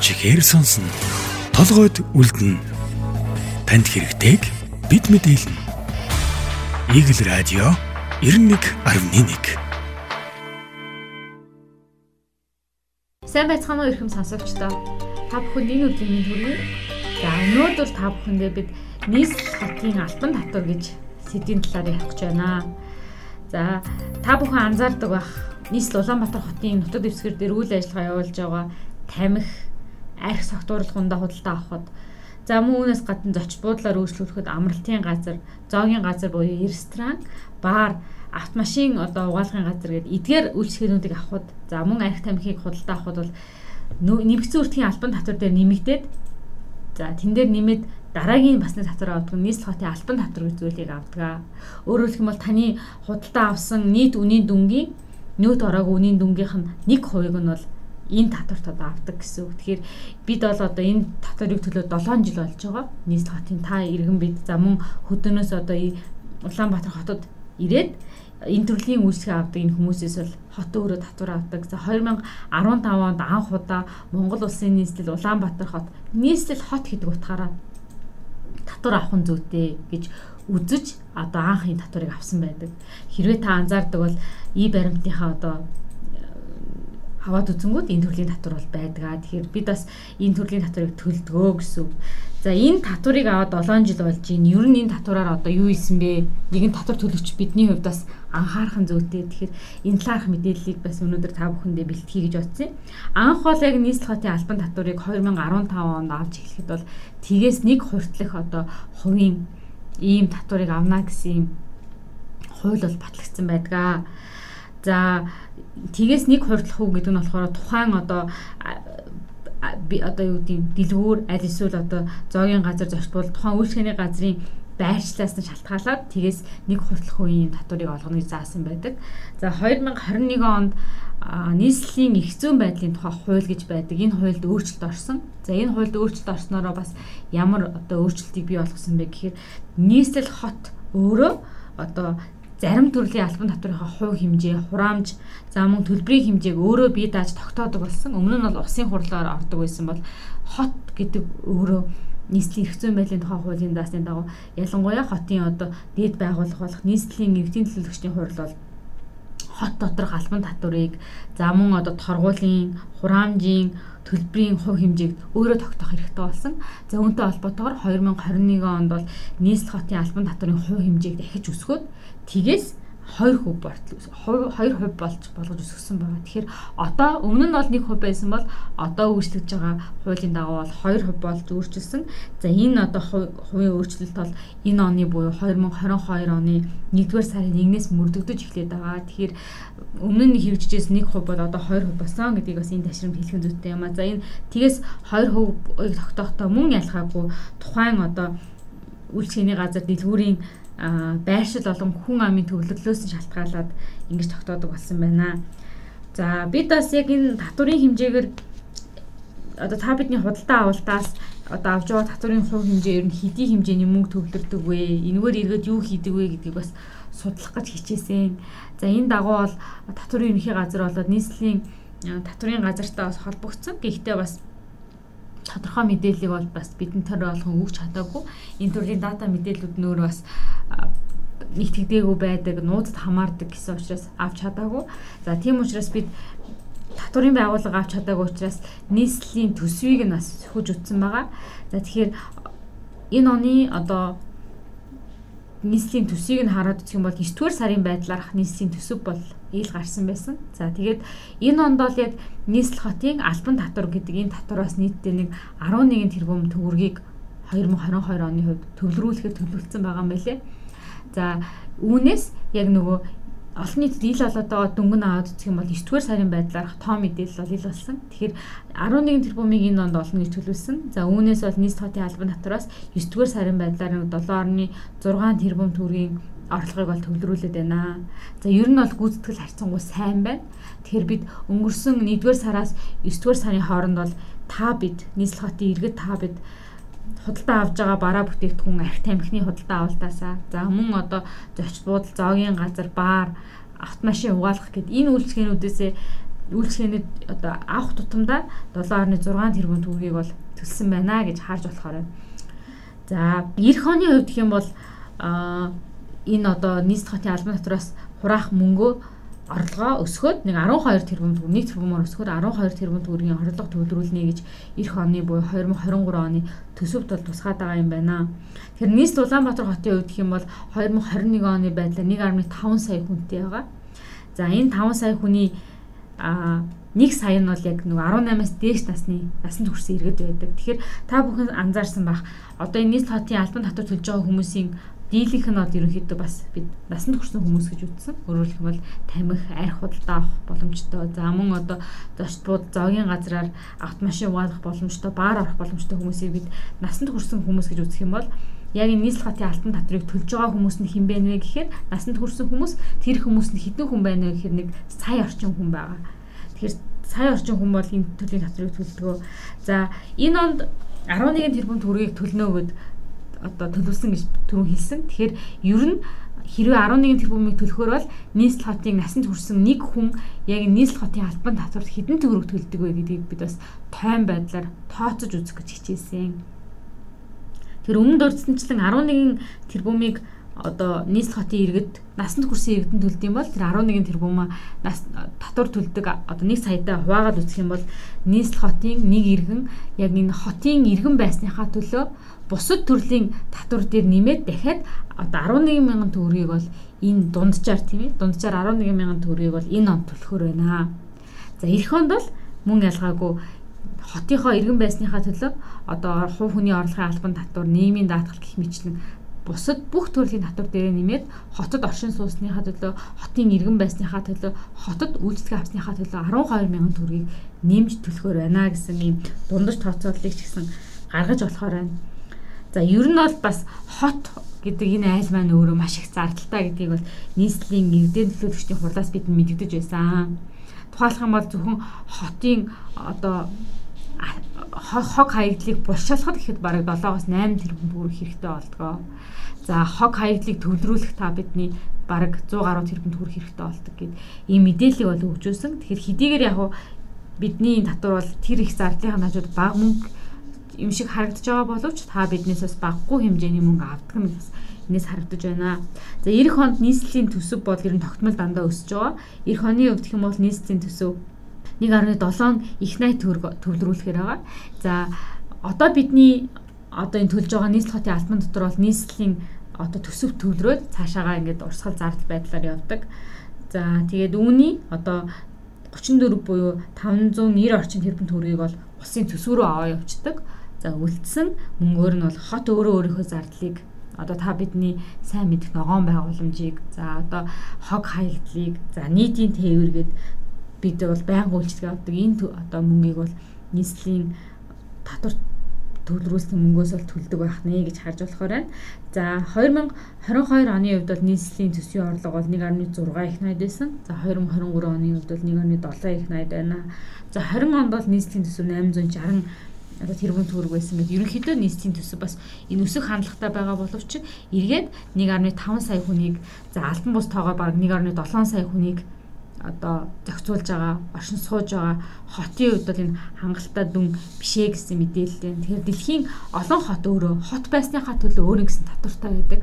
чихээр сонсно. Толгойд үлдэнэ. Танд хэрэгтэйг бид мэдээлнэ. Игэл радио 91.1 Сайн байцгаана уу ихэм сонсогчдоо. Та бүхэнд энэ өдрийн хүргэе. За өнөөдөр та бүхэндээ бид нийс хотын альбан татвар гэж сэдвийн талаар ярих гэж байна. За та бүхэн анзаардаг бах нийслэл Улаанбаатар хотын нутаг дэвсгэр дээр үйл ажиллагаа явуулж байгаа тамхи арх согтууруулгундаа худалдаа авахд за мөн үүнээс гадна зоч буудлаар үйлчлүүлэхэд амралтын газар, зоогийн газар буюу ресторан, бар, автомашин одоо угаалгын газар гэдэг эдгээр үйлчлэгээнүүдийг авахд за мөн арх тамхиг худалдаа авахд бол нэмэгдсэн үртгийн албан татвар дээр нэмэгдээд за тэн дээр нэмээд дараагийн басны татвар авдаг нийслэл хотын албан татвар гэж зүйлийг авдаг. Өөрөөр хэлбэл таны худалдаа авсан нийт үнийн дүнгийн нөөд ороогүй үнийн дүнгийнх нь 1% нь бол энэ татварт одоо авдаг гэсэн үг. Тэгэхээр бид бол одоо энэ татварыг төлөө 7 жил болж байгаа. Нийслэл хотын та иргэн бид за мөн хөдөөнөөс одоо Улаанбаатар хотод ирээд энэ төрлийн үйлчлэг авдаг энэ хүмүүсээс бол хот өөрөө татвар авдаг. За 2015 онд анх удаа Монгол улсын нийслэл Улаанбаатар хот нийслэл хот гэдэг утгаараа татвар авах нь зүйтэй гэж үзэж одоо анх энэ татварыг авсан байдаг. Хэрвээ та анзаардаг бол и баримтынхаа одоо аваад үзэнгүүт энэ төрлийн татвар бол байдгаа. Тэгэхээр бид бас энэ төрлийн татварыг төлдгөө гэсэн. За энэ татварыг аваад 7 жил болж байна. Ер нь энэ татвараар одоо юу исэн бэ? Нэгэн татвар төлөгч бидний хувьд бас анхаарах зүйтэй. Тэгэхээр энэ талаарх мэдээллийг бас өнөөдөр та бүхэндээ бэлтгэе гэж бодсон. Анх бол яг нийслэл хотын албан татварыг 2015 онд авч эхлэхэд бол тгээс нэг хүртэлх одоо хувийн ийм татварыг авна гэсэн юм хууль бол батлагдсан байдгаа. За тгээс нэг хурдлах уу гэдэг нь болохоор тухайн одоо би одоо юу гэдэг дэлгүүр аль эсвэл одоо зоогийн газар зочдбол тухайн үйлчлэгээний газрын байршлаас нь шалтгаалаад тгээс нэг хурдлах үеийн татварыг олгоно гэж заасан байдаг. За 2021 онд нийслэлийн их зүүн байдлын тухай хууль гэж байдаг. Энэ хуульд өөрчлөлт орсон. За энэ хуульд өөрчлөлт орсноороо бас ямар одоо өөрчлөлтийг бий болгосон бэ гэхээр нийслэл хот өөрөө одоо зарим төрлийн албан татврынхаа хувь хэмжээ, хураамж, за мөн төлбөрийн хэмжээг өөрөө бие дааж тогтоодог болсон. Өмнө нь бол усын хурлаар ордог байсан бол хот гэдэг өөрөө нийслэлийн эрх зүйн байдлын тухай хуулийн даасны дагуу ялангуяа хотын одоо дээд байгууллага болох нийслэлийн эрдийн төлөвлөгчдийн хурал бол хот доторх албан татварыг за мөн одоо торгуулийн, хураамжийн, төлбөрийн хувь хэмжээг өөрөө тогтоох хэрэгтэй болсон. За үүнтэй холбоотойгоор 2021 онд бол нийслэл хотын албан татварын хувь хэмжээг дахиж өсгөөд тгээс 2 хөв болтол 2% болж болгож өсгсөн байгаа. Тэгэхээр одоо өмнө нь бол 1% байсан бол одоо үйлчлэгдэж байгаа хуулийн дагуу бол 2% болж өөрчилсөн. За энэ одоо хувийн өөрчлөлт бол энэ оны буюу 2022 оны 1-р сарын 1-ээс мөрдөгдөж эхлээд байгаа. Тэгэхээр өмнө нь хэрэгжижээс 1% бол одоо 2% болсон гэдгийг бас энэ ташрамд хэлэх зүйтэй юм а. За энэ тгээс 2%-ыг тогтоохдоо мөн ялгаагүй тухайн одоо үйлчлэгээний газар дэлгүүрийн байршил болон хүн амын төвлөлөөс нь шалтгаалаад ингэж тогтоодог болсон байна. За бид бас яг энэ татврын хэмжээгээр одоо та бидний худалдаа авалтаас одоо авж байгаа татврын хувь хэмжээ ер нь хэдий хэмжээний мөнгө төвлөрдөг вэ? Энэгээр эргээд юу хийдэг вэ гэдгийг бас судлах гэж хичээсэн. За энэ дагуу бол татврын ерөнхий газар болоод нийслэлийн татврын газартаа холбогдсон. Гэхдээ бас тодорхой мэдээллийг бол бас бидний төр болгон өгч чадаагүй. Энэ төрлийн дата мэдээллүүд нөр бас нэгтгэдэггүй байдаг, нууцад хамаардаг гэсэн учраас авч чадаагүй. За тийм учраас бид татврын байгууллага авч чадаагүй учраас нийслэлийн төсвийг нь бас сөхөж утсан байгаа. За тэгэхээр энэ оны одоо нийслэлийн төсвийг нь хараад үзэх юм бол 9-р сарын байдлаарх нийслэлийн төсөв бол ил гарсан байсан. За тэгээд энэ онд бол яг нийслэл хотын албан татвар гэдэг энэ татвараас нийтдээ нэг 11 тэрбум төгрөгийг 2022 оны хувьд төвлөрүүлэхээр төлөвлөсөн байгаа юм байлээ. За үүнээс яг нөгөө олон нийтэд ил болоод байгаа дөнгөн аваад үзэх юм бол 9-р сарын байдлаарх тоо мэдээлэл бол ил болсон. Тэгэхээр 11 тэрбумыг энэ онд олно гэж төлөвлөсөн. За үүнээс бол нийслэл хотын албан татвараас 9-р сарын байдлаар 7.6 тэрбум төгрөгийн орлогыг бол төвлөрүүлээд байна. За ер нь бол гүйцэтгэл харьцангуй сайн байна. Тэгэхээр бид өнгөрсөн 1-р сараас 9-р сарын хооронд бол та бид нийслэл хотын иргэд та бид худалдаа авж байгаа бараа бүтээгдэхүүн арх тамхины худалдаа авалтаасаа за мөн одоо зочд буудал зоогийн газар баар автомашин угаалгах гэд энэ үйлчлэгээнүүдээсээ үйлчлэгээний одоо авах тутамдаа 7.6 тэрбум төгрөгийг бол төлсөн байна гэж харж болохоор байна. За эх оны хувьд гэх юм бол а энэ одоо нийслэл хотын албан татвараас хураах мөнгөө орлогоо өсгөөд нэг 12 тэрбум төгрөг нэг тэрбумаар өсгөөд 12 тэрбум төгрөгийн орлого төвлөрүүлнэ гэж эх оны буюу 2023 оны төсөвт бол тусгаад байгаа юм байна. Тэгэхээр нийслэл Улаанбаатар хотын хувьд гэх юм бол 2021 оны байдлаар 1.5 сая хүнтэй байгаа. За энэ 5 сая хүний а 1 сая нь бол яг нэг 18-аас дээш насны насанд хүрсэн иргэд байдаг. Тэгэхээр та бүхэн анзаарсан бах одоо энэ нийслэл хотын албан татвар төлж байгаа хүмүүсийн дийлэнх нь бол ерөнхийдөө бас бид насанд хүрсэн хүмүүс гэж үзсэн. Өөрөөр хэлбэл тамхи, арх худалдаа авах боломжтой. За мөн одоо зочдууд зоогийн газраар автомашин угаалгах боломжтой, баар орох боломжтой хүмүүсийг бид насанд хүрсэн хүмүүс гэж үзэх юм бол яг энэ нийслэл хатын алтан татрыг төлж байгаа хүмүүс нь хэн бэ нэ гэхээр насанд хүрсэн хүмүүс тэр хүмүүс нь хэдэн хүн байна вэ гэхээр нэг сая орчим хүн байгаа. Тэгэхээр сая орчим хүн бол энэ төрлийн татрыг төлдөг. За энэ онд 11 тэрбум төгрөгийг төлнө гэд одоо төлөвлөсөн гэж түрүүн хэлсэн. Тэгэхээр ер нь хэрвээ 11 тэрбумыг төлөхөр бол нийслэл хотын насанд хүрсэн нэг хүн яг нийслэл хотын албан татварт хэдэн төгрөг төлдөг вэ гэдгийг бид бас тойм байдлаар тооцож үзэх гэж хичээсэн. Тэр өмнө дурдсанчлан 11 тэрбумыг одоо нийслэл хотын иргэд насанд хүрсэн иргэдэнд төлд юм бол тэр 11 тэрбум нас татвар төлдөг одоо 1 саятай хуваагаад үзэх юм бол нийслэл хотын нэг иргэн яг энэ хотын иргэн байсныхаа төлөө бусад төрлийн татвар дээр нэмээд дахиад одоо 11 мянган төгрөгийг бол энэ дунджаар тийм ээ дунджаар 11 мянган төгрөгийг бол энэ он төлөхөр байна. За эх хонд бол мөн ялгаагүй хотынхоо иргэн байсныхаа төлөө одоо хувь хүний орлогын албан татвар, нийгмийн даатгал гэх мэтлэн бусад бүх төрлийн татвар дээр нэмээд хотод оршин суусныхаа төлөө, хотын иргэн байсныхаа төлөө, хотод үйлчлэг авсныхаа төлөө 12 мянган төгрөгийг нэмж төлөхөр байна гэсэн ийм дундаж тооцооллыг ч гэсэн гаргаж болохоор байна. За ер нь бол бас хот гэдэг энэ айл маань өөрөө маш их зардалтай гэдгийг бол нийслэлийн эрдэнэ төлөөлөгчдийн хурлаас бид мэдэгдэж байсан. Тухайлх юм бол зөвхөн хотын одоо хог хаягдлыг булшаалхад гэхэд бараг 7-оос 8 тэрбум төгрөг хэрэгтэй болдгоо. За хог хаягдлыг төвлөрүүлэх та бидний бараг 100 гаруй тэрбум төгрөг хэрэгтэй болдог гэд ийм мэдээллийг бол өгчөөсөн. Тэгэхээр хэдийгээр яг бидний татвар бол тэр их зардлын хажууд бага мөнгө юм шиг харагдаж байгаа боловч та биднээсээс баггүй хэмжээний мөнгө авдаг нь бас энэс харагдаж байна. За эх хонд нийслэлийн төсөв бол ер нь тогтмол дандаа өсөж байгаа. Эх оны хувьд гэх юм бол нийслэлийн төсөв 1.7 их 80 төгрөг төвлөрүүлэхээр байгаа. За одоо бидний одоо энэ төлж байгаа нийслэл хотын албан дотор бол нийслэлийн одоо төсөв төвлөрөөд цаашаагаа ингээд урсгал зардал байдлаар явдаг. За тэгээд үүний одоо 34 буюу 590 орчим тэрбум төгрөгийг бол улсын төсөв рүү аваа явцдаг. За үлдсэн мөнгөөр нь бол хот өөрөө өөрийнхөө зардлыг одоо та бидний сайн мэдэх ногоон байгууламжийг за одоо хог хаягдлыг за нийтийн тээвэргээд бид бол байнга үйлчлэг авдаг энэ одоо мөнгийг бол нийслэлийн татвар төлрүүлсэн мөнгөөс бол төлдөг байх нэ гэж харж болохоор байна. За 2022 оны хувьд бол нийслэлийн төсвийн орлого бол 1.6 их найд байсан. За 2023 оны хувьд бол 1.7 их найд байна. За 20 онд бол нийслэлийн төсөв 860 одоо тэрбум төгрөг байсан гэдэг. Ерөнхийдөө нийслэлийн төсөв бас энэ өсөх хандлагатай байгаа боловч эргээд 1.5 сая хүнийг за альбан бус тоогоо баг 1.7 сая хүнийг одоо зохицуулж байгаа, оршин сууж байгаа хотын хувьд бол энэ хангалттай дүн бишээ гэсэн мэдээлэлтэй. Тэгэхээр дэлхийн олон хот өөрөө хот байсныхаа төлөө өөр нэгэн татвартай байдаг.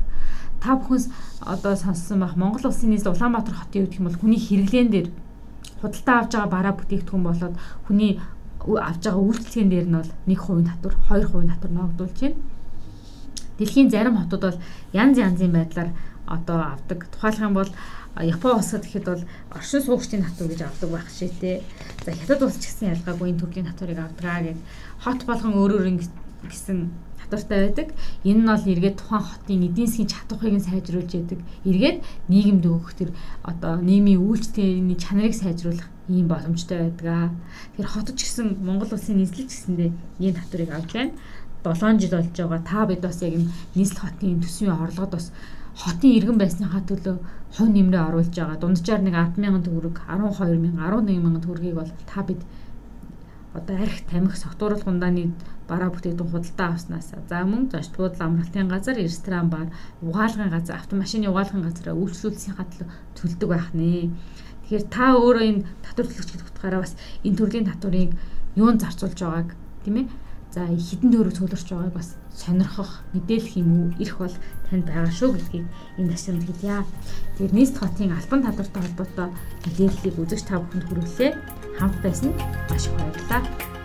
Та бүхэн одоо сонссон байх Монгол улсын нийслэл Улаанбаатар хотын хувьд юм бол хүний хэрэглэн дээр худалдаа авж байгаа бараа бүтээгдэхүүн болоод хүний авж байгаа үйлчлэгэн дээр нь бол 1% татвар, 2% татвар ногдуулж байна. Дэлхийн зарим хотууд бол янз янзын байдлаар одоо авдаг. Тухайлх юм бол Япон улсад гэхэд бол оршин суугчдын татвар гэж авдаг байх шийтэй. За хятад улс ч гэсэн ялгаагүй энэ төрлийн татварыг авдгаа гэж хот болгон өөр өөр гэсэн татвартай байдаг. Энэ нь бол эргээд тухайн хотын эдийн засгийн чадварыг нь сайжруулж яадаг. Эргээд нийгэмд өгөх тэр одоо нийгмийн үйлчлэгээний чанарыг сайжруулах ийм боломжтой байдаг. Тэгэхээр хотод ч гэсэн Монгол улсын нийслэл ч гэсэндээ ийм татварыг авч байна. 7 жил болж байгаа. Та бид бас яг энэ нийслэл хотын төсвийн орлогод бас хотын иргэн байсныхаа төлөө хувь нэмрээ оруулж байгаа. Дунджаар нэг 100000 төгрөг, 12000, 11000 төгрөгийг бол та бид одоо арх тамхи согтууруулах гундааны бараа бүтээгдэхүүн худалдаа авснаас за мөн зочд буудлын амралтын газар, ресторан, бар, угаалгын газар, автомашины угаалгын газараа үйлчлүүлсийн хатлаа төлдөг байх нэ. Тэгэхээр та өөрөө энэ татвар төлөгч гэдэг утгаараа бас энэ төрлийн татварыг юунд зарцуулж байгааг тийм ээ за хідэн дөрөв цугларч байгааг бас сонирхох мэдээлэх юм уу ирэх бол танд байгаа шүү гэдгийг энэ ташаанд хэлье. Тэгэхээр нийт хотын албан татвартай холбоотой мэдээллийг үзэж та бүхэнд хүргэлээ. Хамт байсан маш их баярлалаа.